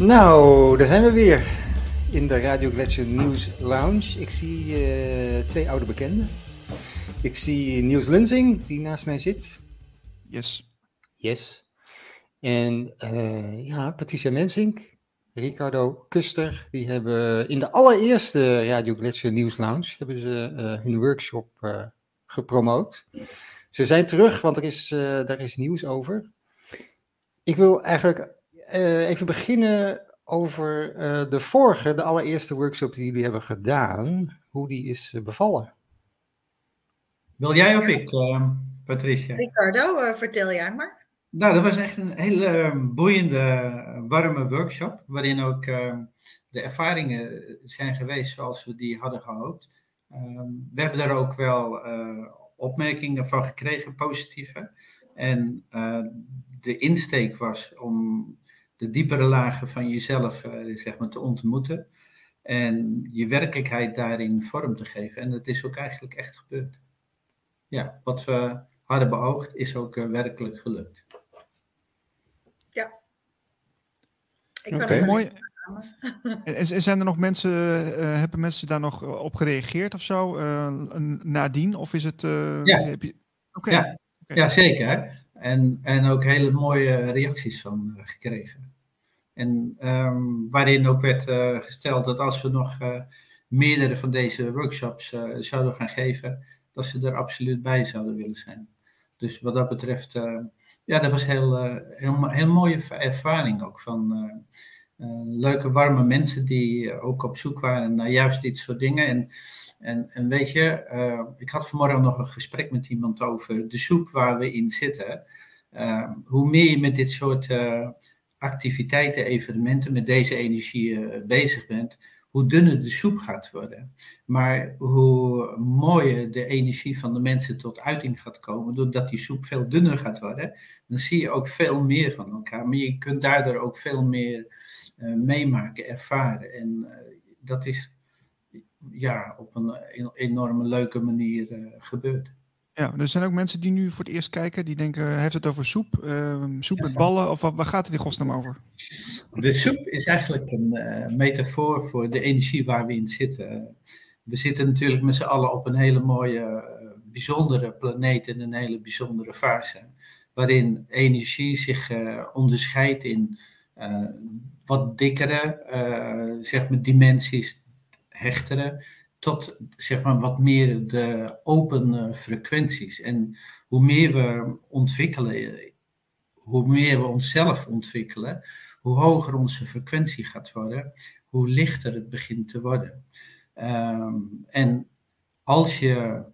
Nou, daar zijn we weer in de Radio Gletscher News Lounge. Ik zie uh, twee oude bekenden. Ik zie Niels Lunzing, die naast mij zit. Yes. Yes. En uh, ja, Patricia Mensink, Ricardo Kuster, die hebben in de allereerste Radio Gletscher News Lounge hebben ze uh, hun workshop gepromoot. Ze zijn terug, want er is, daar is nieuws over. Ik wil eigenlijk uh, even beginnen over uh, de vorige, de allereerste workshop die jullie hebben gedaan. Hoe die is uh, bevallen. Wil jij of ik, Patricia? Ricardo, vertel jij maar. Nou, dat was echt een hele boeiende, warme workshop. Waarin ook de ervaringen zijn geweest zoals we die hadden gehoopt. we hebben daar ook wel opmerkingen van gekregen, positieve. En de insteek was om de diepere lagen van jezelf uh, zeg maar, te ontmoeten. En je werkelijkheid daarin vorm te geven. En dat is ook eigenlijk echt gebeurd. Ja, wat we hadden beoogd is ook uh, werkelijk gelukt. Ja. Ik kan okay. het mooi. En zijn er nog mensen, uh, hebben mensen daar nog op gereageerd of zo, nadien? Of is het... ja. Heb je... Okay. ja. Okay. ja, zeker. En, en ook hele mooie reacties van gekregen. En um, waarin ook werd uh, gesteld dat als we nog uh, meerdere van deze workshops zouden gaan geven, dat ze er absoluut bij zouden willen zijn. Dus wat dat betreft, ja, dat was heel, heel, heel mooie ervaring ook van leuke, warme mensen die ook op zoek waren naar juist dit soort dingen. En, en, en weet je, ik had vanmorgen nog een gesprek met iemand over de soep waar we in zitten. hoe meer je met dit soort activiteiten, evenementen met deze energie uh, bezig bent, hoe dunner de soep gaat worden. Maar hoe mooier de energie van de mensen tot uiting gaat komen, doordat die soep veel dunner gaat worden, dan zie je ook veel meer van elkaar. Maar je kunt daardoor ook veel meer meemaken, ervaren. En dat is ja, op een enorme leuke manier gebeurd. Ja, er zijn ook mensen die nu voor het eerst kijken, die denken, heeft het over soep, uh, soep met ballen, of waar gaat het in godsnaam over? De soep is eigenlijk een uh, metafoor voor de energie waar we in zitten. We zitten natuurlijk met z'n allen op een hele mooie, uh, bijzondere planeet in een hele bijzondere fase, waarin energie zich onderscheidt in wat dikkere, zeg maar, dimensies, hechtere, tot zeg maar, wat meer de open frequenties. En hoe meer we ontwikkelen, hoe meer we onszelf ontwikkelen, hoe hoger onze frequentie gaat worden, hoe lichter het begint te worden. Um, en als je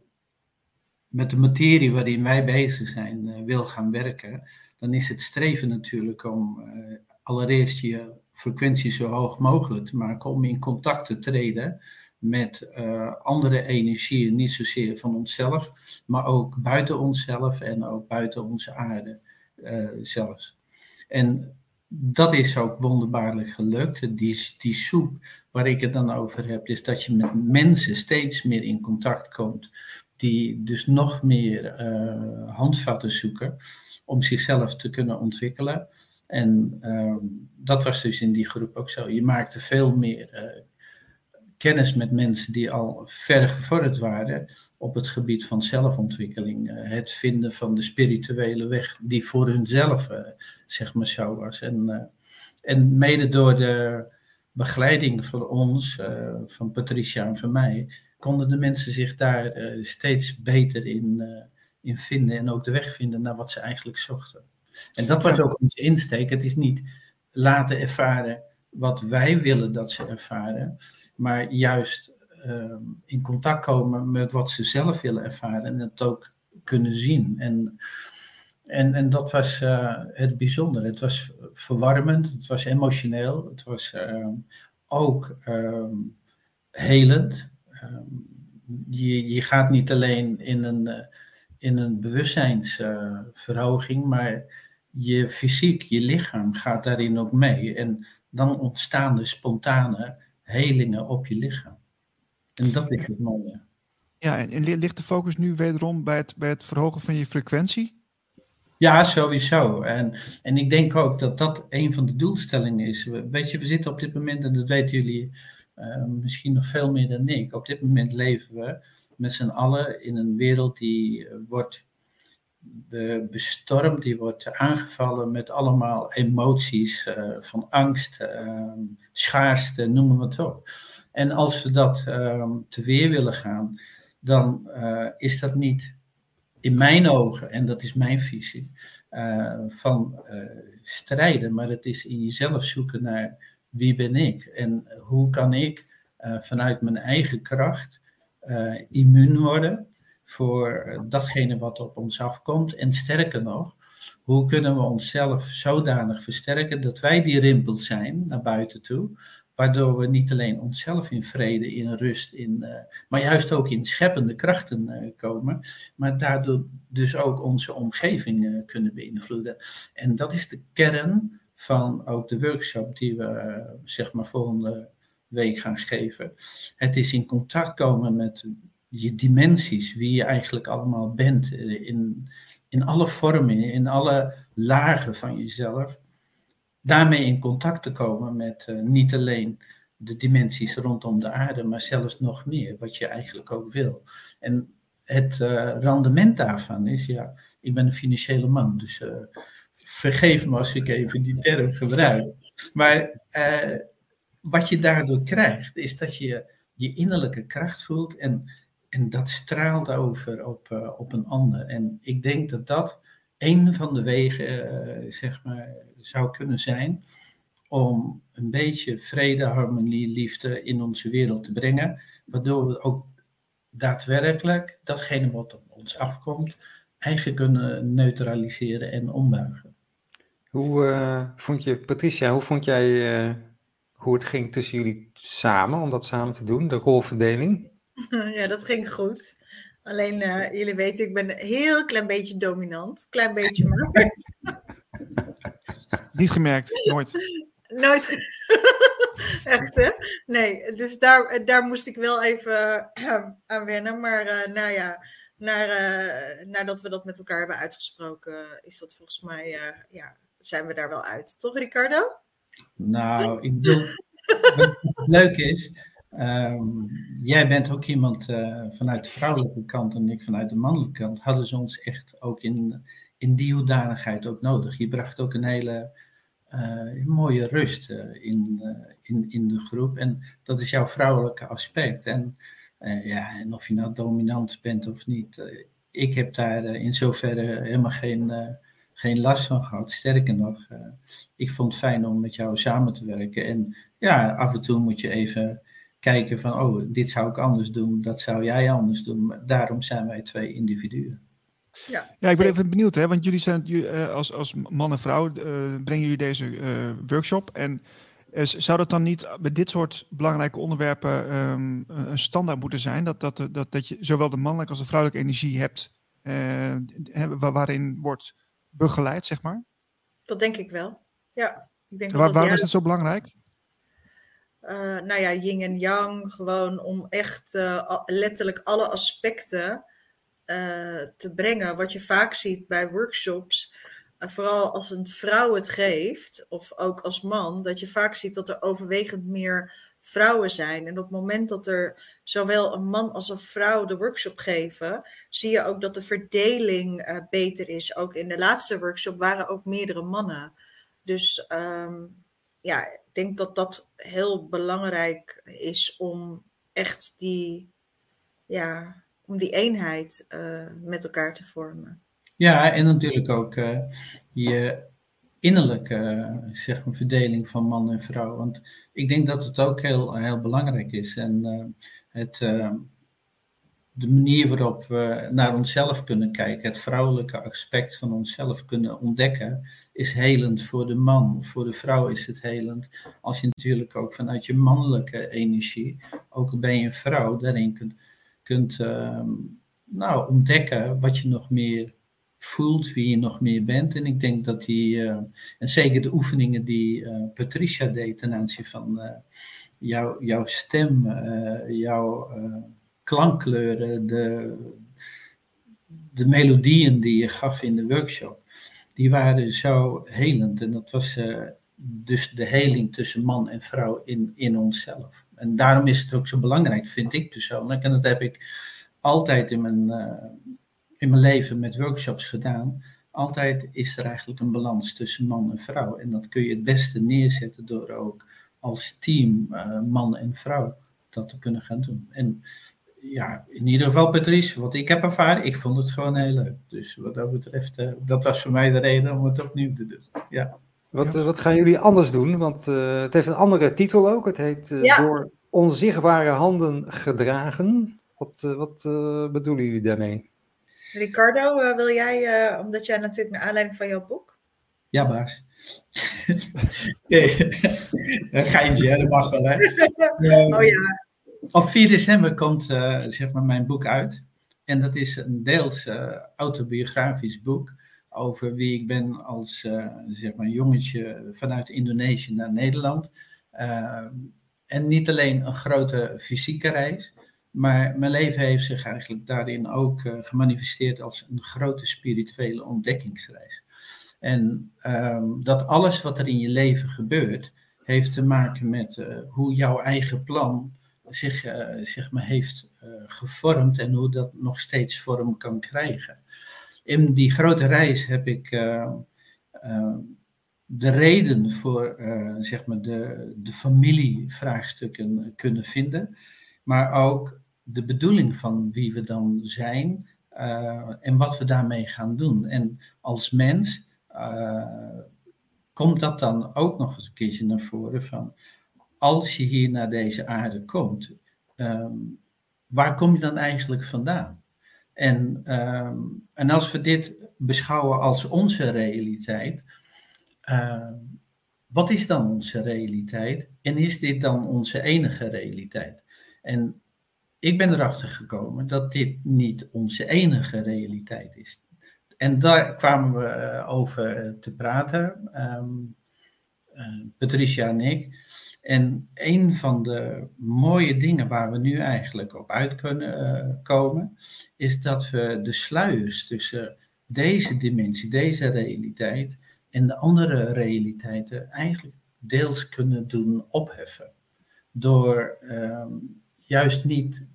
met de materie waarin wij bezig zijn uh, wil gaan werken, dan is het streven natuurlijk om uh, allereerst je frequentie zo hoog mogelijk te maken, om in contact te treden met uh, andere energieën, niet zozeer van onszelf, maar ook buiten onszelf en ook buiten onze aarde uh, zelfs. En dat is ook wonderbaarlijk gelukt. Die, die soep waar ik het dan over heb, is dat je met mensen steeds meer in contact komt, die dus nog meer uh, handvatten zoeken om zichzelf te kunnen ontwikkelen. En uh, dat was dus in die groep ook zo. Je maakte veel meer uh, kennis met mensen die al ver gevorderd waren op het gebied van zelfontwikkeling. Eh, het vinden van de spirituele weg die voor hunzelf uh, zeg maar zo was. En, en mede door de begeleiding van ons, van Patricia en van mij, konden de mensen zich daar steeds beter in, in vinden en ook de weg vinden naar wat ze eigenlijk zochten. En dat was ook onze insteek. Het is niet laten ervaren wat wij willen dat ze ervaren, maar juist uh, in contact komen met wat ze zelf willen ervaren en het ook kunnen zien. En, en, en dat was uh, het bijzondere. Het was verwarmend, het was emotioneel, het was uh, ook ehm, helend. Ehm, je, je gaat niet alleen in een, eh, in een bewustzijnsverhoging, maar je fysiek, je lichaam gaat daarin ook mee. En dan ontstaan de spontane helingen op je lichaam. En dat is het mooie. Ja, en ligt de focus nu wederom bij het, bij het verhogen van je frequentie? Ja, sowieso. En, en ik denk ook dat dat een van de doelstellingen is. Weet je, we zitten op dit moment, en dat weten jullie uh, misschien nog veel meer dan ik. Op dit moment leven we met z'n allen in een wereld die uh, wordt bestormd, die wordt aangevallen met allemaal emoties uh, van angst, ehm, schaarste, noem het op. En als we dat ehm, te weer willen gaan, dan uh, is dat niet in mijn ogen, en dat is mijn visie, uh, van uh, strijden, maar het is in jezelf zoeken naar wie ben ik en hoe kan ik vanuit mijn eigen kracht immuun worden voor datgene wat op ons afkomt. En sterker nog, hoe kunnen we onszelf zodanig versterken dat wij die rimpel zijn naar buiten toe, waardoor we niet alleen onszelf in vrede, in rust, in, uh, maar juist ook in scheppende krachten uh, komen, maar daardoor dus ook onze omgeving kunnen beïnvloeden. En dat is de kern van ook de workshop die we zeg maar volgende week gaan geven. Het is in contact komen met je dimensies, wie je eigenlijk allemaal bent, in, in alle vormen, in alle lagen van jezelf daarmee in contact te komen met uh, niet alleen de dimensies rondom de aarde, maar zelfs nog meer, wat je eigenlijk ook wil. En het uh, rendement daarvan is, ja, ik ben een financiële man, dus vergeef me als ik even die term gebruik. Maar wat je daardoor krijgt, is dat je je innerlijke kracht voelt en, en dat straalt over op, op een ander. En ik denk dat dat een van de wegen, zeg maar, zou kunnen zijn om een beetje vrede, harmonie, liefde in onze wereld te brengen, waardoor we ook daadwerkelijk datgene wat op ons afkomt, eigen kunnen neutraliseren en ombuigen. Hoe uh, vond je, Patricia, hoe vond jij hoe het ging tussen jullie samen, om dat samen te doen, de rolverdeling? Ja, dat ging goed. Alleen, uh, jullie weten, ik ben een heel klein beetje dominant. Klein beetje maar. Niet gemerkt, nooit. Nooit. Echt, hè? Nee, dus daar, daar moest ik wel even uh, aan wennen. Maar uh, nou ja, naar, uh, nadat we dat met elkaar hebben uitgesproken, is dat volgens mij, ja, zijn we daar wel uit. Toch, Ricardo? Nou, ik bedoel, wat leuk is, um, jij bent ook iemand vanuit de vrouwelijke kant en ik vanuit de mannelijke kant. Hadden ze ons echt ook in in die hoedanigheid ook nodig. Je bracht ook een hele uh, mooie rust uh, in, in, in de groep. En dat is jouw vrouwelijke aspect. En, ja, en of je nou dominant bent of niet, ik heb daar in zoverre helemaal geen, geen last van gehad. Sterker nog, ik vond het fijn om met jou samen te werken. En ja, af en toe moet je even kijken van, oh, dit zou ik anders doen, dat zou jij anders doen. Maar daarom zijn wij twee individuen. Ja, ja, ik ben even benieuwd, hè, want jullie zijn uh, als, als man en vrouw uh, brengen jullie deze uh, workshop. En zou dat dan niet bij dit soort belangrijke onderwerpen um, een standaard moeten zijn? Dat, dat, dat, dat je zowel de mannelijke als de vrouwelijke energie hebt, waarin wordt begeleid, zeg maar? Dat denk ik wel. Ja, ik denk Waar, dat waarom is het zo belangrijk? nou ja, yin en yang, gewoon om echt letterlijk alle aspecten uh, te brengen. Wat je vaak ziet bij workshops, vooral als een vrouw het geeft, of ook als man, dat je vaak ziet dat er overwegend meer vrouwen zijn. En op het moment dat er zowel een man als een vrouw de workshop geven, zie je ook dat de verdeling uh, beter is. Ook in de laatste workshop waren ook meerdere mannen. Dus um, ja, ik denk dat dat heel belangrijk is om echt die, ja, om die eenheid uh, met elkaar te vormen. Ja, en natuurlijk ook uh, je innerlijke zeg verdeling van man en vrouw. Want ik denk dat het ook heel, heel belangrijk is. En het, de manier waarop we naar onszelf kunnen kijken, het vrouwelijke aspect van onszelf kunnen ontdekken, is helend voor de man. Voor de vrouw is het helend. Als je natuurlijk ook vanuit je mannelijke energie, ook al ben je een vrouw, daarin kunt kunt uh, nou, ontdekken wat je nog meer voelt, wie je nog meer bent. En ik denk dat die, uh, en zeker de oefeningen die uh, Patricia deed ten aanzien van uh, jou, jouw stem, jouw klankkleuren, de, de melodieën die je gaf in de workshop. die waren zo helend. En dat was dus de heling tussen man en vrouw in, in onszelf. En daarom is het ook zo belangrijk, vind ik persoonlijk. En dat heb ik altijd in mijn, in mijn leven met workshops gedaan. Altijd is er eigenlijk een balans tussen man en vrouw. En dat kun je het beste neerzetten door ook als team, man en vrouw, dat te kunnen gaan doen. En ja, in ieder geval Patrice, wat ik heb ervaren, ik vond het gewoon heel leuk. Dus wat dat betreft, uh, dat was voor mij de reden om het opnieuw te doen. Ja. Wat, wat gaan jullie anders doen? Want uh, het heeft een andere titel ook. Het heet uh, ja. Door onzichtbare handen gedragen. Wat, wat bedoelen jullie daarmee? Ricardo, wil jij, omdat jij natuurlijk naar aanleiding van jouw boek. Ja, baas. een geintje, hè? dat mag wel, hè? oh ja op 4 december komt uh, zeg maar mijn boek uit. En dat is een deels uh, autobiografisch boek over wie ik ben als uh, zeg maar jongetje vanuit Indonesië naar Nederland. en niet alleen een grote fysieke reis, maar mijn leven heeft zich eigenlijk daarin ook gemanifesteerd als een grote spirituele ontdekkingsreis. En ehm, dat alles wat er in je leven gebeurt, heeft te maken met hoe jouw eigen plan zich uh, zeg maar, heeft gevormd en hoe dat nog steeds vorm kan krijgen. In die grote reis heb ik uh, de reden voor zeg maar de, de familievraagstukken kunnen vinden, maar ook de bedoeling van wie we dan zijn en wat we daarmee gaan doen. En als mens komt dat dan ook nog eens een keertje naar voren van als je hier naar deze aarde komt, ehm, waar kom je dan eigenlijk vandaan? En, ehm, en als we dit beschouwen als onze realiteit, ehm, wat is dan onze realiteit? En is dit dan onze enige realiteit? En ik ben erachter gekomen dat dit niet onze enige realiteit is. En daar kwamen we eh, over te praten, uh, Patricia en ik. En een van de mooie dingen waar we nu eigenlijk op uit kunnen komen, is dat we de sluiers tussen deze dimensie, deze realiteit en de andere realiteiten eigenlijk deels kunnen doen opheffen. Door uh, juist niet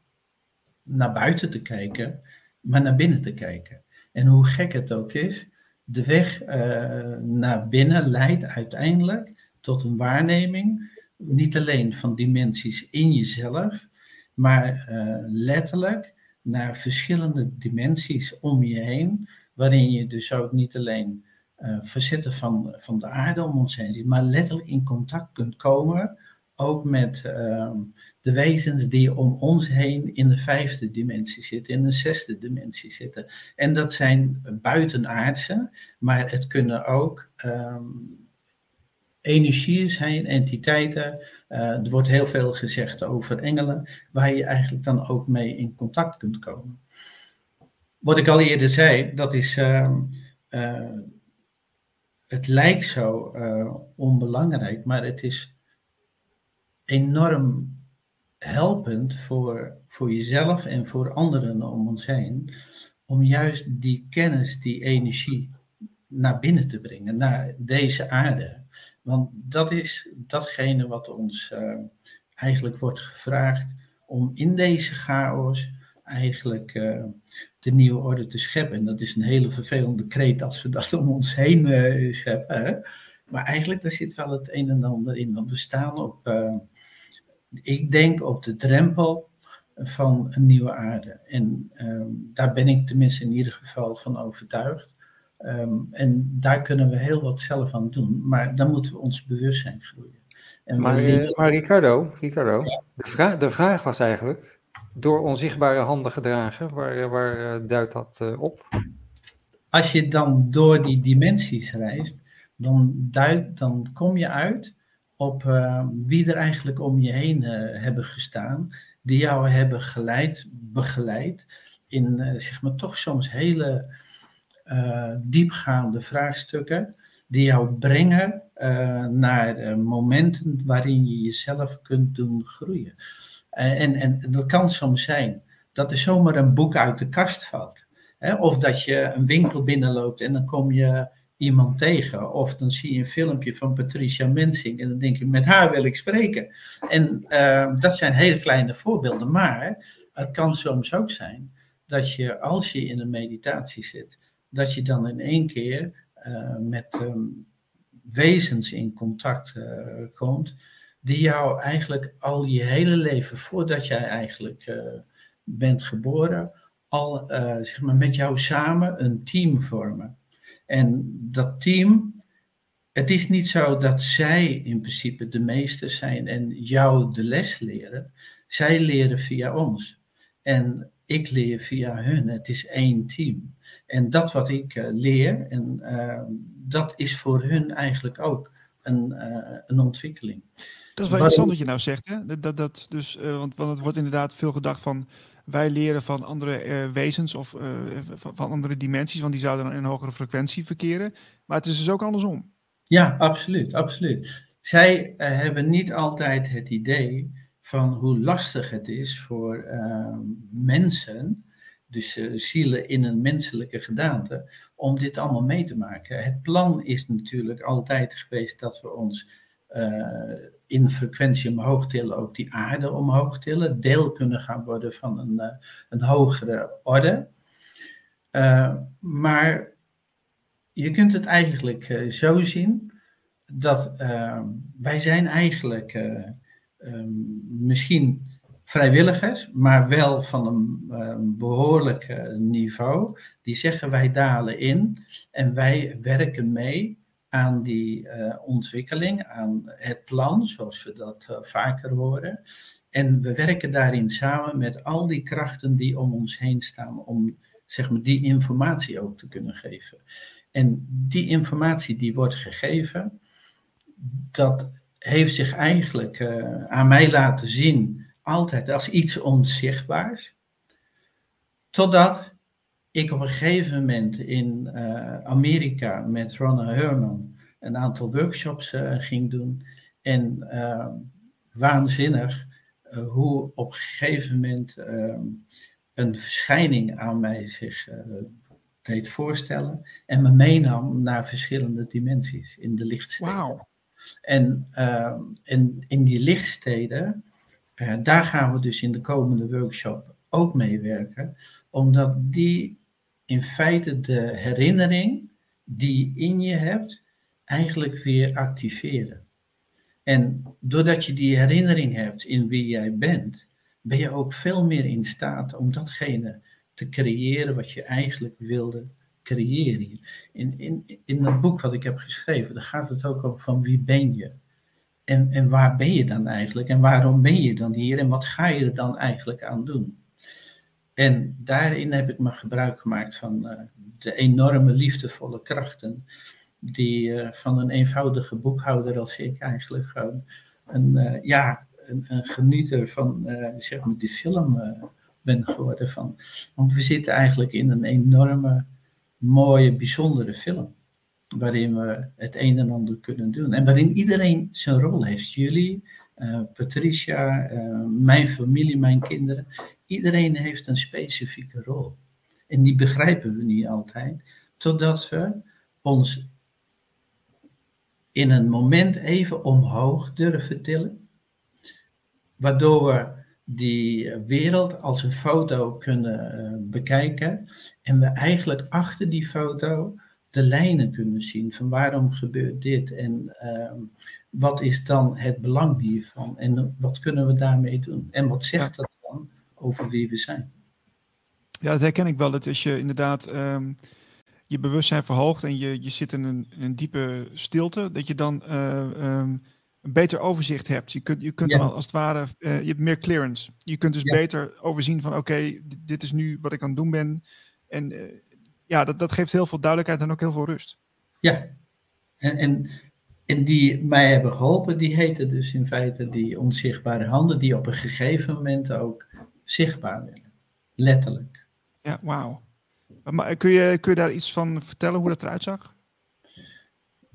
naar buiten te kijken, maar naar binnen te kijken. En hoe gek het ook is, de weg uh, naar binnen leidt uiteindelijk tot een waarneming niet alleen van dimensies in jezelf, maar uh, letterlijk naar verschillende dimensies om je heen, waarin je dus ook niet alleen uh, verzetten van, van de aarde om ons heen ziet, maar letterlijk in contact kunt komen, ook met uh, de wezens die om ons heen in de vijfde dimensie zitten, in de zesde dimensie zitten. En dat zijn buitenaardse, maar het kunnen ook um, energieën zijn, entiteiten. Uh, er wordt heel veel gezegd over engelen, waar je eigenlijk dan ook mee in contact kunt komen. Wat ik al eerder zei, dat is. Uh, uh, het lijkt zo uh, onbelangrijk, maar het is enorm helpend voor, voor jezelf en voor anderen om ons heen. Om juist die kennis, die energie naar binnen te brengen, naar deze aarde. Want dat is datgene wat ons uh, eigenlijk wordt gevraagd om in deze chaos eigenlijk uh, de nieuwe orde te scheppen. En dat is een hele vervelende kreet als we dat om ons heen uh, scheppen. Hè? Maar eigenlijk daar zit wel het een en ander in. Want we staan op, ik denk op de drempel van een nieuwe aarde. En ehm, daar ben ik tenminste in ieder geval van overtuigd. Um, en daar kunnen we heel wat zelf aan doen, maar dan moeten we ons bewustzijn groeien. En maar, uh, maar Ricardo, Ricardo ja. de, vraag, de vraag was eigenlijk, door onzichtbare handen gedragen, waar, waar uh, duidt dat op? Als je dan door die dimensies reist, dan, dan kom je uit op wie er eigenlijk om je heen hebben gestaan, die jou hebben geleid, begeleid in zeg maar toch soms hele diepgaande vraagstukken die jou brengen naar momenten waarin je jezelf kunt doen groeien. en, en dat kan soms zijn dat er zomaar een boek uit de kast valt. Hè? Of dat je een winkel binnenloopt en dan kom je iemand tegen. Of dan zie je een filmpje van Patricia Mensing en dan denk je, met haar wil ik spreken. En uh, dat zijn hele kleine voorbeelden, maar het kan soms ook zijn dat je als je in een meditatie zit, dat je dan in één keer uh, met um, wezens in contact uh, komt, die jou eigenlijk al je hele leven, voordat jij eigenlijk uh, bent geboren, al zeg maar met jou samen een team vormen. En dat team, het is niet zo dat zij in principe de meester zijn en jou de les leren. Zij leren via ons. En ik leer via hun. Het is één team. En dat wat ik uh, leer, en, uh, dat is voor hun eigenlijk ook een, uh, een ontwikkeling. Dat is wel interessant wat je nou zegt. Hè? Dat, dat, dat dus, want, want het wordt inderdaad veel gedacht van wij leren van andere wezens of van, van, andere dimensies, want die zouden dan in een hogere frequentie verkeren. Maar het is dus ook andersom. Ja, absoluut, absoluut. Zij hebben niet altijd het idee van hoe lastig het is voor uh, mensen, dus zielen in een menselijke gedaante, om dit allemaal mee te maken. Het plan is natuurlijk altijd geweest dat we ons in frequentie omhoog tillen, ook die aarde omhoog tillen, deel kunnen gaan worden van een, een hogere orde. maar je kunt het eigenlijk zo zien dat ehm, wij zijn eigenlijk um, misschien vrijwilligers, maar wel van een um, behoorlijk niveau, die zeggen wij dalen in en wij werken mee aan die uh, ontwikkeling, aan het plan, zoals we dat uh, vaker horen. En we werken daarin samen met al die krachten die om ons heen staan, om zeg maar, die informatie ook te kunnen geven. En die informatie die wordt gegeven, dat heeft zich eigenlijk uh, aan mij laten zien, altijd als iets onzichtbaars. Totdat ik op een gegeven moment in uh, Amerika met Ronna Herman een aantal workshops uh, ging doen. En waanzinnig hoe op een gegeven moment een verschijning aan mij zich deed voorstellen en me meenam naar verschillende dimensies in de lichtsteden. Wauw. En, uh, en in die lichtsteden, daar gaan we dus in de komende workshop ook meewerken, omdat die in feite de herinnering die in je hebt, eigenlijk weer activeren. En doordat je die herinnering hebt in wie jij bent, ben je ook veel meer in staat om datgene te creëren wat je eigenlijk wilde creëren. In, in, in het boek wat ik heb geschreven, daar gaat het ook over van wie ben je? En, en waar ben je dan eigenlijk? En waarom ben je dan hier? En wat ga je er dan eigenlijk aan doen? En daarin heb ik me gebruik gemaakt van uh, de enorme liefdevolle krachten die uh, van een eenvoudige boekhouder als ik eigenlijk gewoon een, uh, ja, een, een, genieter van zeg maar die film ben geworden. Van. Want we zitten eigenlijk in een enorme mooie, bijzondere film. Waarin we het een en ander kunnen doen. En waarin iedereen zijn rol heeft. Jullie, Patricia, uh, mijn familie, mijn kinderen. Iedereen heeft een specifieke rol. En die begrijpen we niet altijd. Totdat we ons in een moment even omhoog durven tillen. Waardoor we die wereld als een foto kunnen uh, bekijken. En we eigenlijk achter die foto de lijnen kunnen zien van waarom gebeurt dit en uh, wat is dan het belang hiervan en wat kunnen we daarmee doen en wat zegt dat dan over wie we zijn. Ja, dat herken ik wel. Dat als je inderdaad um, je bewustzijn verhoogt en je, je zit in een, een diepe stilte, dat je dan uh, um, een beter overzicht hebt. Je kunt, je kunt ja. dan als het ware, uh, je hebt meer clearance. Je kunt dus ja. beter overzien van oké, okay, dit is nu wat ik aan het doen ben. En uh, ja, dat, dat geeft heel veel duidelijkheid en ook heel veel rust. Ja, en, en, en die mij hebben geholpen, die heten dus in feite die onzichtbare handen, die op een gegeven moment ook zichtbaar werden. Letterlijk. Ja, wauw. Maar kun je, kun je daar iets van vertellen hoe dat eruit zag?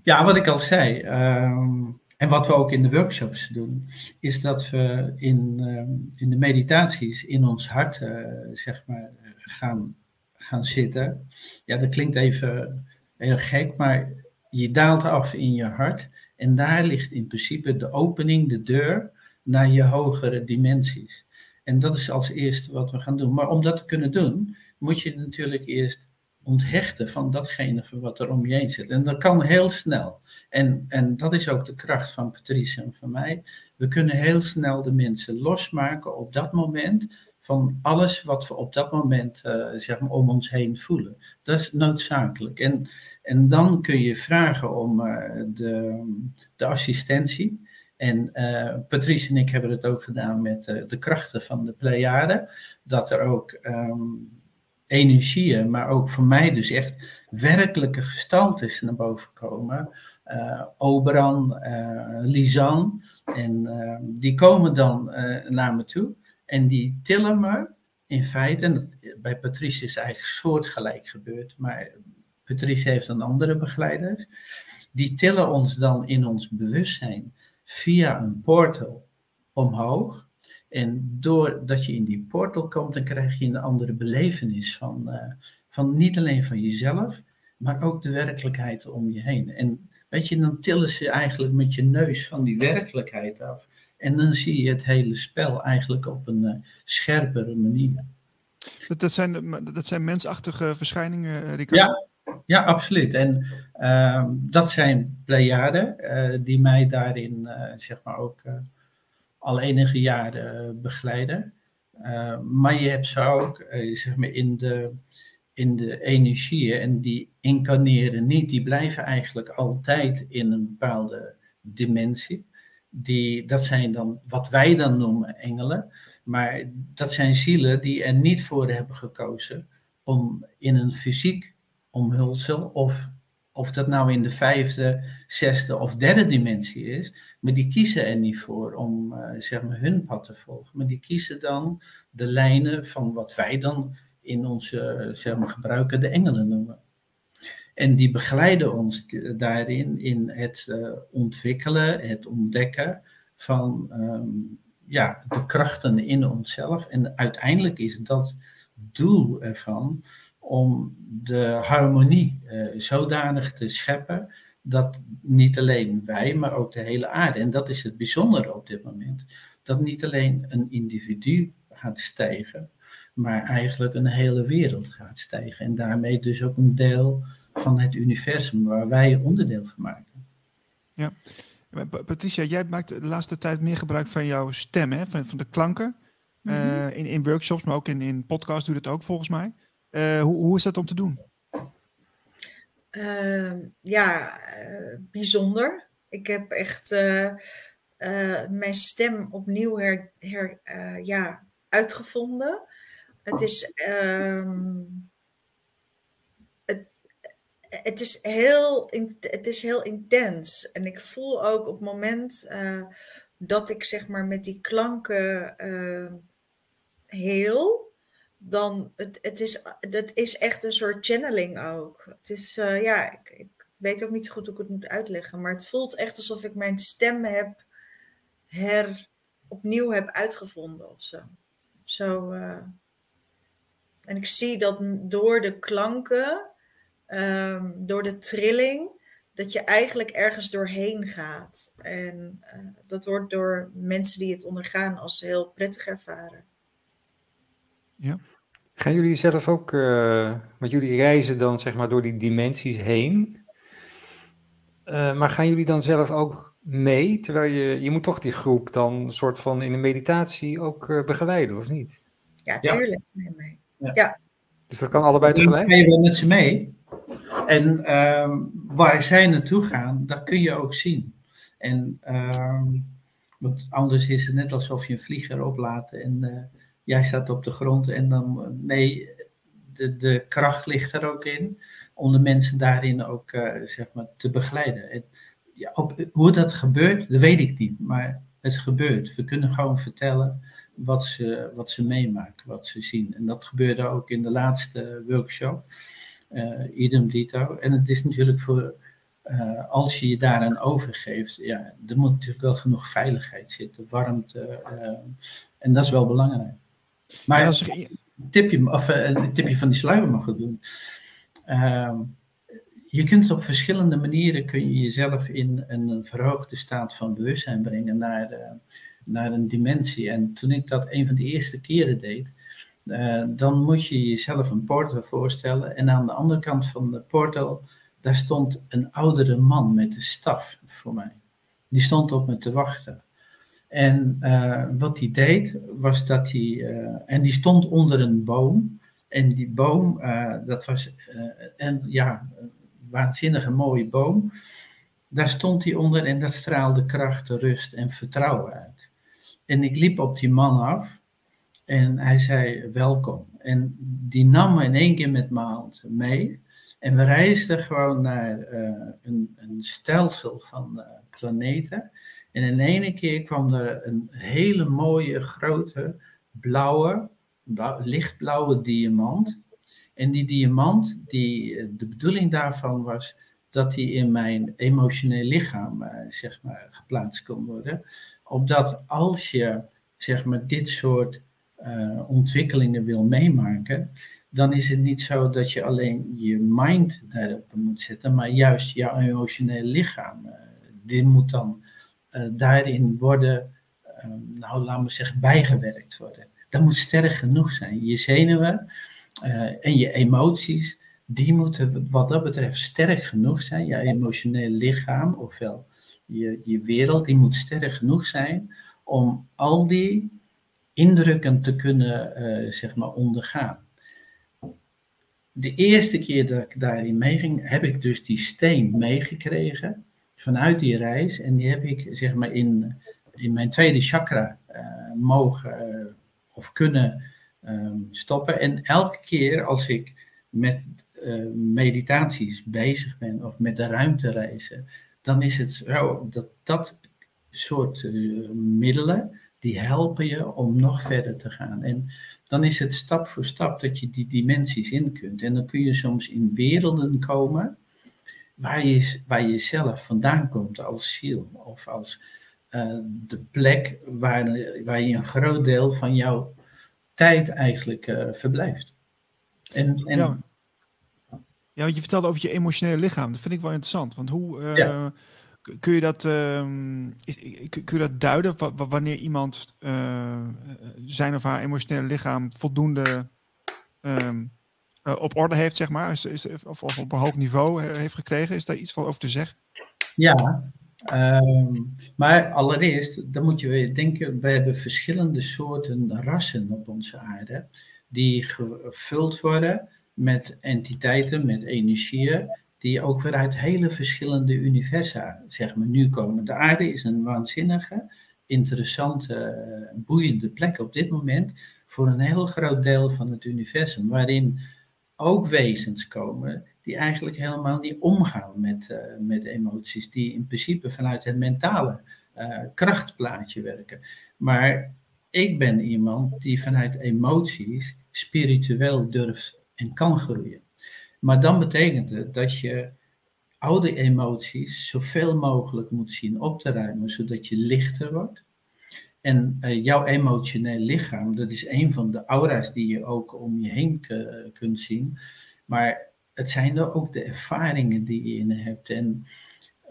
Ja, wat ik al zei. Um, en wat we ook in de workshops doen, is dat we in, uh, in de meditaties in ons hart, uh, zeg maar, gaan, gaan zitten. Ja, dat klinkt even, heel gek, maar je daalt af in je hart. En daar ligt in principe de opening, de deur naar je hogere dimensies. En dat is als eerste wat we gaan doen. Maar om dat te kunnen doen, moet je natuurlijk eerst onthechten van datgene van wat er om je heen zit. En dat kan heel snel. En, en dat is ook de kracht van Patrice en van mij. We kunnen heel snel de mensen losmaken op dat moment van alles wat we op dat moment uh, zeg maar om ons heen voelen. Dat is noodzakelijk. En, en dan kun je vragen om uh, de, de assistentie. En uh, Patrice en ik hebben het ook gedaan met de krachten van de Pleiade. Dat er ook um, energieën, maar ook voor mij dus echt werkelijke gestaltes naar boven komen. Oberan, Lisan. En ehm, die komen dan naar me toe. En die tillen me in feite, en bij Patrice is eigenlijk soortgelijk gebeurd, maar Patrice heeft dan andere begeleiders, die tillen ons dan in ons bewustzijn via een portal omhoog. En doordat je in die portal komt, dan krijg je een andere belevenis van, uh, van niet alleen van jezelf, maar ook de werkelijkheid om je heen. En weet je, dan tillen ze eigenlijk met je neus van die werkelijkheid af. En dan zie je het hele spel eigenlijk op een uh, scherpere manier. Dat, dat, zijn, dat zijn mensachtige verschijningen, eh, Ricardo? Ja, ja, absoluut. En uh, dat zijn Pleiaden uh, die mij daarin, zeg maar, ook al enige jaren begeleiden. maar je hebt ze ook, zeg maar, in de, in de energieën en die incarneren niet. Die blijven eigenlijk altijd in een bepaalde dimensie die, dat zijn dan wat wij dan noemen engelen. Maar dat zijn zielen die er niet voor hebben gekozen om in een fysiek omhulsel, of, of dat nou in de vijfde, zesde of derde dimensie is, maar die kiezen er niet voor om uh, zeg maar hun pad te volgen. Maar die kiezen dan de lijnen van wat wij dan in onze zeg maar, gebruiken de engelen noemen. En die begeleiden ons daarin in het uh, ontwikkelen, het ontdekken van um, ja, de krachten in onszelf. En uiteindelijk is dat doel ervan om de harmonie uh, zodanig te scheppen dat niet alleen wij, maar ook de hele aarde, en dat is het bijzondere op dit moment, dat niet alleen een individu gaat stijgen, maar eigenlijk een hele wereld gaat stijgen. En daarmee dus ook een deel van het universum waar wij onderdeel van maken. Ja. Patricia, jij maakt de laatste tijd meer gebruik van jouw stem, hè? Van, van de klanken. Mm -hmm. uh, in, in workshops, maar ook in, in podcasts doe je dat ook volgens mij. Uh, hoe, hoe is dat om te doen? Uh, ja, bijzonder. Ik heb echt mijn stem opnieuw her, her, ja, uitgevonden. Het is ehm, het is, heel, het is heel intens. En ik voel ook op het moment uh, dat ik zeg maar met die klanken uh, heel, dan het, het is, dat is echt een soort channeling ook. Het is, uh, ja, ik, ik, weet ook niet zo goed hoe ik het moet uitleggen, maar het voelt echt alsof ik mijn stem heb her, opnieuw heb uitgevonden of zo. zo en ik zie dat door de klanken um, door de trilling, dat je eigenlijk ergens doorheen gaat. En uh, dat wordt door mensen die het ondergaan als heel prettig ervaren. Ja. Gaan jullie zelf ook, uh, want jullie reizen dan zeg maar door die dimensies heen. Uh, maar gaan jullie dan zelf ook mee? Terwijl je, je moet toch die groep dan een soort van in de meditatie ook uh, begeleiden, of niet? Ja, tuurlijk. Ja. mee. Ja. ja. Dus dat kan allebei tegelijk? Ga je wel met ze mee? En uh, waar zij naartoe gaan, dat kun je ook zien. En uh, want anders is het net alsof je een vlieger oplaat en uh, jij staat op de grond en dan, nee, de, de kracht ligt er ook in om de mensen daarin ook uh, zeg maar te begeleiden. En, ja, hoe dat gebeurt, dat weet ik niet, maar het gebeurt. We kunnen gewoon vertellen wat ze, wat ze meemaken, wat ze zien. En dat gebeurde ook in de laatste workshop idem dito. En het is natuurlijk voor, uh, als je je daaraan overgeeft, ja, er moet natuurlijk wel genoeg veiligheid zitten, warmte. Uh, en dat is wel belangrijk. Maar ja, als ik tipje, of, een tipje van die sluier mag doen. Ehm, je kunt op verschillende manieren kun je jezelf in een verhoogde staat van bewustzijn brengen naar, naar een dimensie. En toen ik dat een van de eerste keren deed, uh, dan moet je jezelf een portal voorstellen. En aan de andere kant van de portal, daar stond een oudere man met een staf voor mij. Die stond op me te wachten. En uh, wat hij deed, was dat hij. en die stond onder een boom. En die boom, dat was een, ja, waanzinnige mooie boom. Daar stond hij onder en dat straalde kracht, rust en vertrouwen uit. En ik liep op die man af en hij zei welkom. En die nam me in één keer met mijn hand mee. En we reisden gewoon naar uh, een, een, stelsel van uh, planeten. En in één keer kwam er een hele mooie, grote, blauwe, lichtblauwe diamant. En die diamant, die, eh, de bedoeling daarvan was dat die in mijn emotioneel lichaam zeg maar, geplaatst kon worden. Opdat als je zeg maar, dit soort uh, ontwikkelingen wil meemaken, dan is het niet zo dat je alleen je mind daarop moet zetten, maar juist jouw emotioneel lichaam. Uh, dit moet dan daarin worden, nou laat me zeggen, bijgewerkt worden. Dat moet sterk genoeg zijn. Je zenuwen, en je emoties, die moeten wat dat betreft sterk genoeg zijn. Je emotioneel lichaam, ofwel je, je wereld, die moet sterk genoeg zijn om al die indrukken te kunnen uh, zeg maar ondergaan. De eerste keer dat ik daarin meeging, heb ik dus die steen meegekregen vanuit die reis. En die heb ik zeg maar in, in mijn tweede chakra uh, mogen of kunnen Ehm, stoppen. En elke keer als ik met meditaties bezig ben of met de ruimtereizen, dan is het zo dat dat soort middelen, die helpen je om nog verder te gaan. En dan is het stap voor stap dat je die dimensies in kunt. En dan kun je soms in werelden komen waar je, waar je zelf vandaan komt als ziel. Of als uh, de plek waar, waar je een groot deel van jouw tijd eigenlijk uh, verblijft. En, en... Ja. ja, want je vertelde over je emotionele lichaam. Dat vind ik wel interessant. Want hoe uh, kun, je dat, uh, kun je dat duiden wanneer iemand uh, zijn of haar emotionele lichaam voldoende ehm, op orde heeft, zeg maar? Is, is, of, of op een hoog niveau heeft gekregen? Is daar iets van over te zeggen? Ja, Um, maar allereerst, dan moet je weer denken, we hebben verschillende soorten rassen op onze aarde, die gevuld worden met entiteiten, met energieën, die ook weer uit hele verschillende universa, zeg maar, nu komen. De aarde is een waanzinnige, interessante, boeiende plek op dit moment voor een heel groot deel van het universum, waarin ook wezens komen die eigenlijk helemaal niet omgaan met, uh, met emoties, die in principe vanuit het mentale uh, krachtplaatje werken. Maar ik ben iemand die vanuit emoties spiritueel durft en kan groeien. Maar dan betekent het dat je oude emoties zoveel mogelijk moet zien op te ruimen, zodat je lichter wordt. En uh, jouw emotioneel lichaam, dat is een van de aura's die je ook om je heen kunt zien. Maar het zijn er ook de ervaringen die je in hebt. En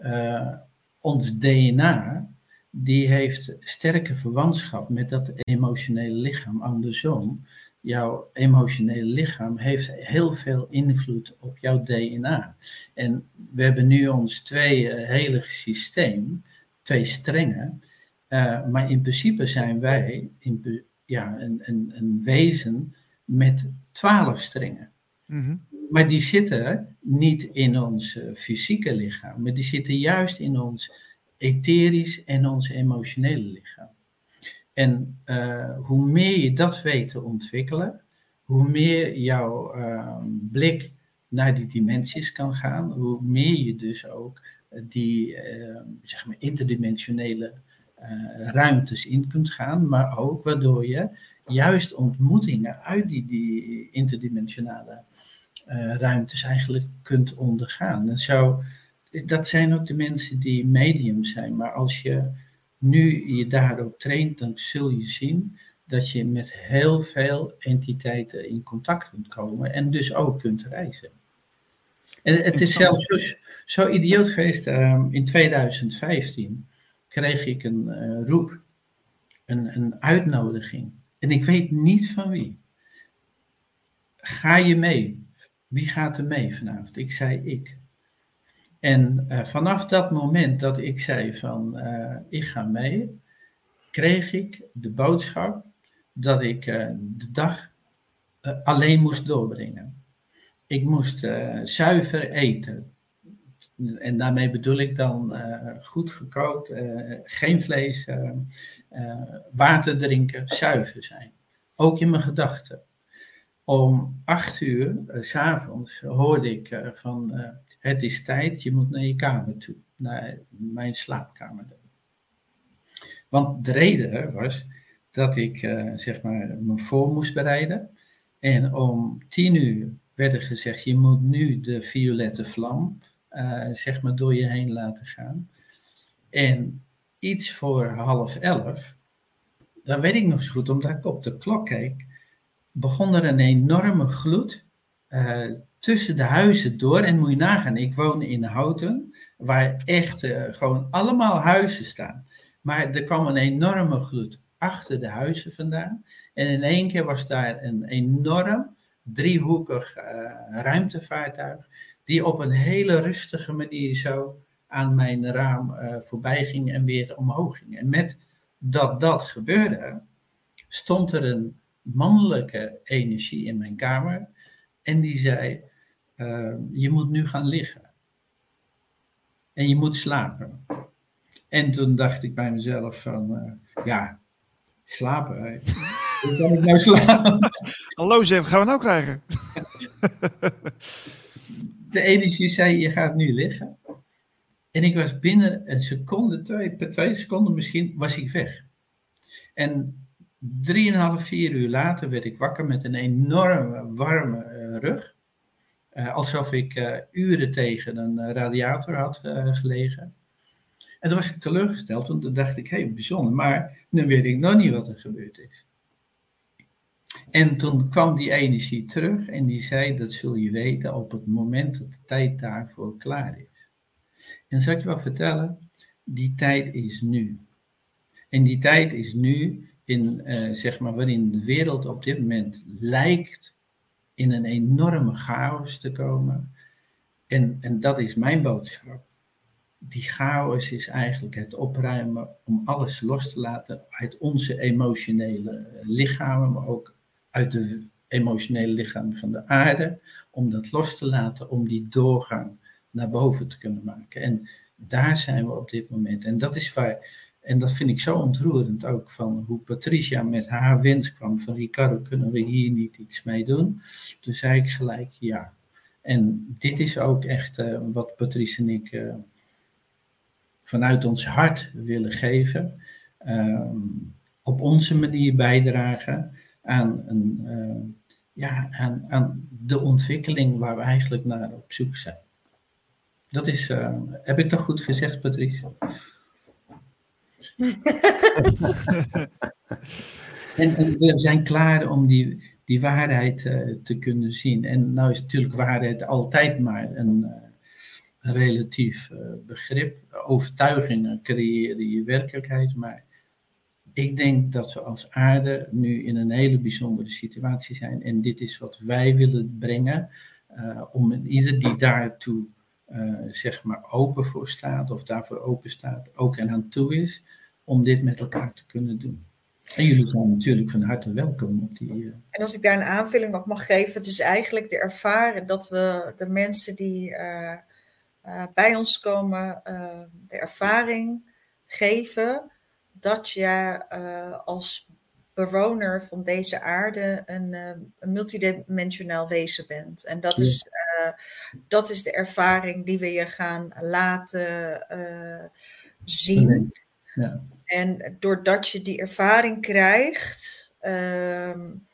uh, ons DNA, die heeft sterke verwantschap met dat emotionele lichaam. Andersom, jouw emotionele lichaam heeft heel veel invloed op jouw DNA. En we hebben nu ons twee uh, heilige systeem, twee strengen. Uh, maar in principe zijn wij in, ja, een, een, een wezen met twaalf strengen. Mm maar die zitten niet in ons eh, fysieke lichaam, maar die zitten juist in ons etherisch en ons emotionele lichaam. En uh, hoe meer je dat weet te ontwikkelen, hoe meer jouw uh, blik naar die dimensies kan gaan, hoe meer je dus ook die zeg maar interdimensionele ruimtes in kunt gaan, maar ook waardoor je juist ontmoetingen uit die, die interdimensionale ruimtes eigenlijk kunt ondergaan. En zo, dat zijn ook de mensen die medium zijn. Maar als je nu je daarop traint, dan zul je zien dat je met heel veel entiteiten in contact kunt komen en dus ook kunt reizen. En het is zelfs zo, zo idioot geweest. Ehm, in 2015 kreeg ik een uh, roep, een, een uitnodiging. En ik weet niet van wie. Ga je mee? Wie gaat er mee vanavond? Ik zei ik. En uh, vanaf dat moment dat ik zei van uh, ik ga mee, kreeg ik de boodschap dat ik uh, de dag alleen moest doorbrengen. Ik moest zuiver eten. En daarmee bedoel ik dan goed gekookt, geen vlees, water drinken, zuiver zijn. Ook in mijn gedachten. Om acht uur, s s'avonds, hoorde ik van het is tijd, je moet naar je kamer toe, naar mijn slaapkamer. Want de reden was dat ik uh, zeg maar me voor moest bereiden. En om tien uur werd er gezegd, je moet nu de violette vlam uh, zeg maar door je heen laten gaan. En iets voor half elf, dat weet ik nog zo goed, omdat ik op de klok keek, begon er een enorme gloed uh, tussen de huizen door. En moet je nagaan, ik woon in Houten, waar echt uh, gewoon allemaal huizen staan. Maar er kwam een enorme gloed achter de huizen vandaan. En in één keer was daar een enorm driehoekig uh, ruimtevaartuig, die op een hele rustige manier zo aan mijn raam uh, voorbij ging en weer omhoog ging. En met dat dat gebeurde, stond er een mannelijke energie in mijn kamer. En die zei: uh, je moet nu gaan liggen. En je moet slapen. En toen dacht ik bij mezelf van, uh, ja, slapen. Hoe kan ik nou slapen? Hallo Zem, gaan we nou krijgen? De energie zei, je gaat nu liggen. En ik was binnen een seconde, twee, per twee seconden misschien, was ik weg. En drieënhalf, vier uur later werd ik wakker met een enorme warme uh, rug. Uh, alsof ik uh, uren tegen een uh, radiator had gelegen. En toen was ik teleurgesteld, want toen dacht ik, hé, hey, bijzonder, maar nu weet ik nog niet wat er gebeurd is. En toen kwam die energie terug en die zei, dat zul je weten op het moment dat de tijd daarvoor klaar is. En zal ik je wat vertellen? Die tijd is nu. En die tijd is nu in, zeg maar, waarin de wereld op dit moment lijkt in een enorme chaos te komen. En, en dat is mijn boodschap. Die chaos is eigenlijk het opruimen om alles los te laten uit onze emotionele lichamen, maar ook uit de emotionele lichamen van de aarde, om dat los te laten, om die doorgang naar boven te kunnen maken. En daar zijn we op dit moment. En dat is waar en dat vind ik zo ontroerend ook van hoe Patricia met haar wens kwam van Ricardo, kunnen we hier niet iets mee doen? Toen zei ik gelijk ja. En dit is ook echt uh, wat Patricia en ik uh, vanuit ons hart willen geven. Uh, op onze manier bijdragen aan, een, ja, aan, aan de ontwikkeling waar we eigenlijk naar op zoek zijn. Dat is, heb ik toch goed gezegd, Patricia? En, en, we zijn klaar om die, die waarheid uh, te kunnen zien. En nou is natuurlijk waarheid altijd maar een, een relatief uh, begrip. Overtuigingen creëren je werkelijkheid. Maar ik denk dat we als aarde nu in een hele bijzondere situatie zijn. En dit is wat wij willen brengen. om ieder die daartoe zeg maar open voor staat of daarvoor open staat, ook en aan toe is om dit met elkaar te kunnen doen. En jullie zijn natuurlijk van harte welkom op die. Uh... En als ik daar een aanvulling op mag geven, het is eigenlijk de ervaren dat we de mensen die uh, uh, bij ons komen, de ervaring geven dat je als bewoner van deze aarde een, een multidimensionaal wezen bent. En dat, ja. is, dat is de ervaring die we je gaan laten zien. En doordat je die ervaring krijgt, um,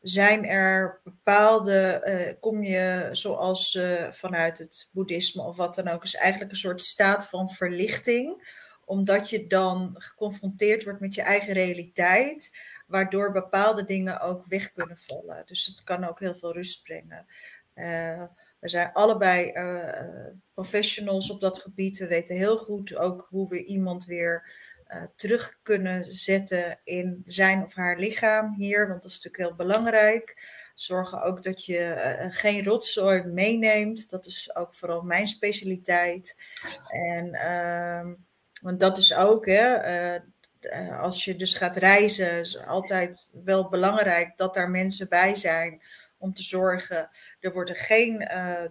zijn er bepaalde, uh, kom je zoals uh, vanuit het boeddhisme of wat dan ook, is eigenlijk een soort staat van verlichting, omdat je dan geconfronteerd wordt met je eigen realiteit, waardoor bepaalde dingen ook weg kunnen vallen. Dus het kan ook heel veel rust brengen. Uh, We zijn allebei professionals op dat gebied. We weten heel goed ook hoe we iemand weer terug kunnen zetten in zijn of haar lichaam hier, want dat is natuurlijk heel belangrijk. Zorgen ook dat je geen rotzooi meeneemt. Dat is ook vooral mijn specialiteit. En ehm, want dat is ook, hè, als je dus gaat reizen, is altijd wel belangrijk dat daar mensen bij zijn om te zorgen. Er worden geen, uh,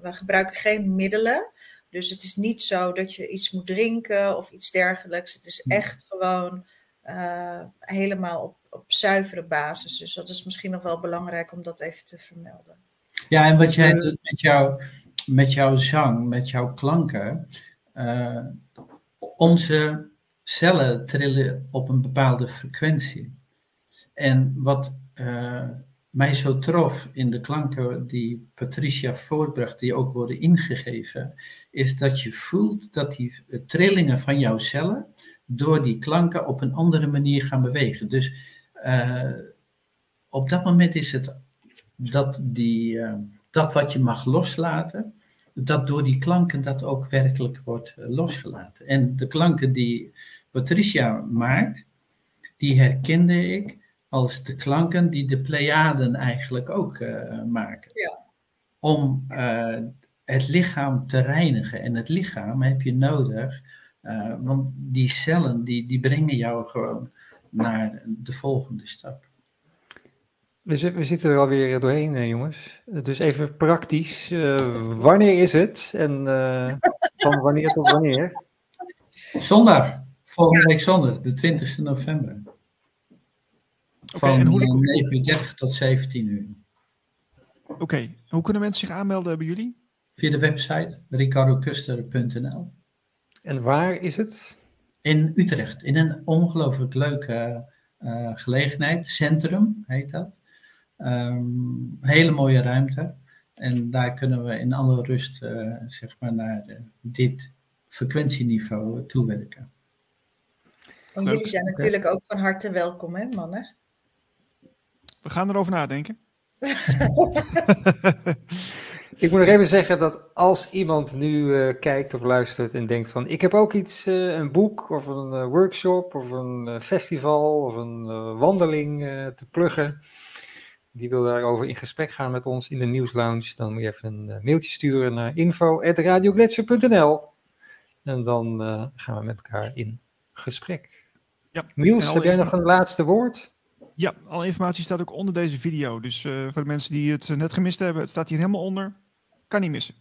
we gebruiken geen middelen. Dus het is niet zo dat je iets moet drinken of iets dergelijks. Het is echt gewoon helemaal op, op zuivere basis. Dus dat is misschien nog wel belangrijk om dat even te vermelden. Ja, en wat jij doet met, jou, met jouw zang, met jouw klanken. onze cellen trillen op een bepaalde frequentie. En wat uh, mij zo trof in de klanken die Patricia voortbracht, die ook worden ingegeven, is dat je voelt dat die trillingen van jouw cellen door die klanken op een andere manier gaan bewegen. Dus uh, op dat moment is het dat, die, uh, dat wat je mag loslaten, dat door die klanken dat ook werkelijk wordt losgelaten. En de klanken die Patricia maakt, die herkende ik als de klanken die de Pleiaden eigenlijk ook uh, maken. Ja. Om uh, het lichaam te reinigen. En het lichaam heb je nodig, uh, want die cellen die, die brengen jou gewoon naar de volgende stap. We, we zitten er alweer doorheen, jongens. Dus even praktisch. wanneer is het? En van wanneer tot wanneer? Zondag. Volgende week zondag, de 20 november. Van okay, en hoe 9 uur tot 17 uur. Oké, okay. hoe kunnen mensen zich aanmelden bij jullie? Via de website ricardocuster.nl. En waar is het? In Utrecht, in een ongelooflijk leuke uh, gelegenheid. Centrum heet dat. Um, hele mooie ruimte. En daar kunnen we in alle rust uh, zeg maar naar uh, dit frequentieniveau toewerken. Jullie zijn natuurlijk ook van harte welkom, hè, mannen? We gaan erover nadenken. ik moet nog even zeggen dat als iemand nu uh, kijkt of luistert en denkt van ik heb ook iets, uh, een boek of een uh, workshop of een festival of een wandeling te pluggen, die wil daarover in gesprek gaan met ons in de nieuwslounge, dan moet je even een mailtje sturen naar info.radiogletscher.nl en dan gaan we met elkaar in gesprek. Ja. Niels, heb jij nog een laatste woord? Ja, alle informatie staat ook onder deze video. Dus uh, voor de mensen die het net gemist hebben, het staat hier helemaal onder. Kan niet missen.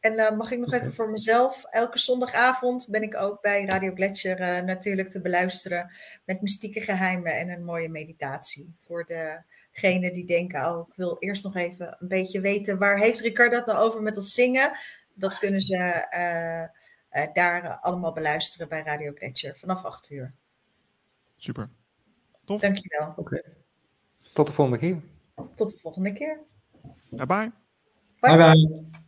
En uh, mag ik nog even voor mezelf, elke zondagavond ben ik ook bij Radio Gletscher uh, natuurlijk te beluisteren met mystieke geheimen en een mooie meditatie. Voor degenen die denken, oh ik wil eerst nog even een beetje weten, waar heeft Ricardo het nou over met dat zingen? Dat kunnen ze daar allemaal beluisteren bij Radio Gletscher vanaf 8 uur. Super. Tof. Dankjewel. Oké. Tot de volgende keer. Tot de volgende keer. Bye bye. Bye bye. bye.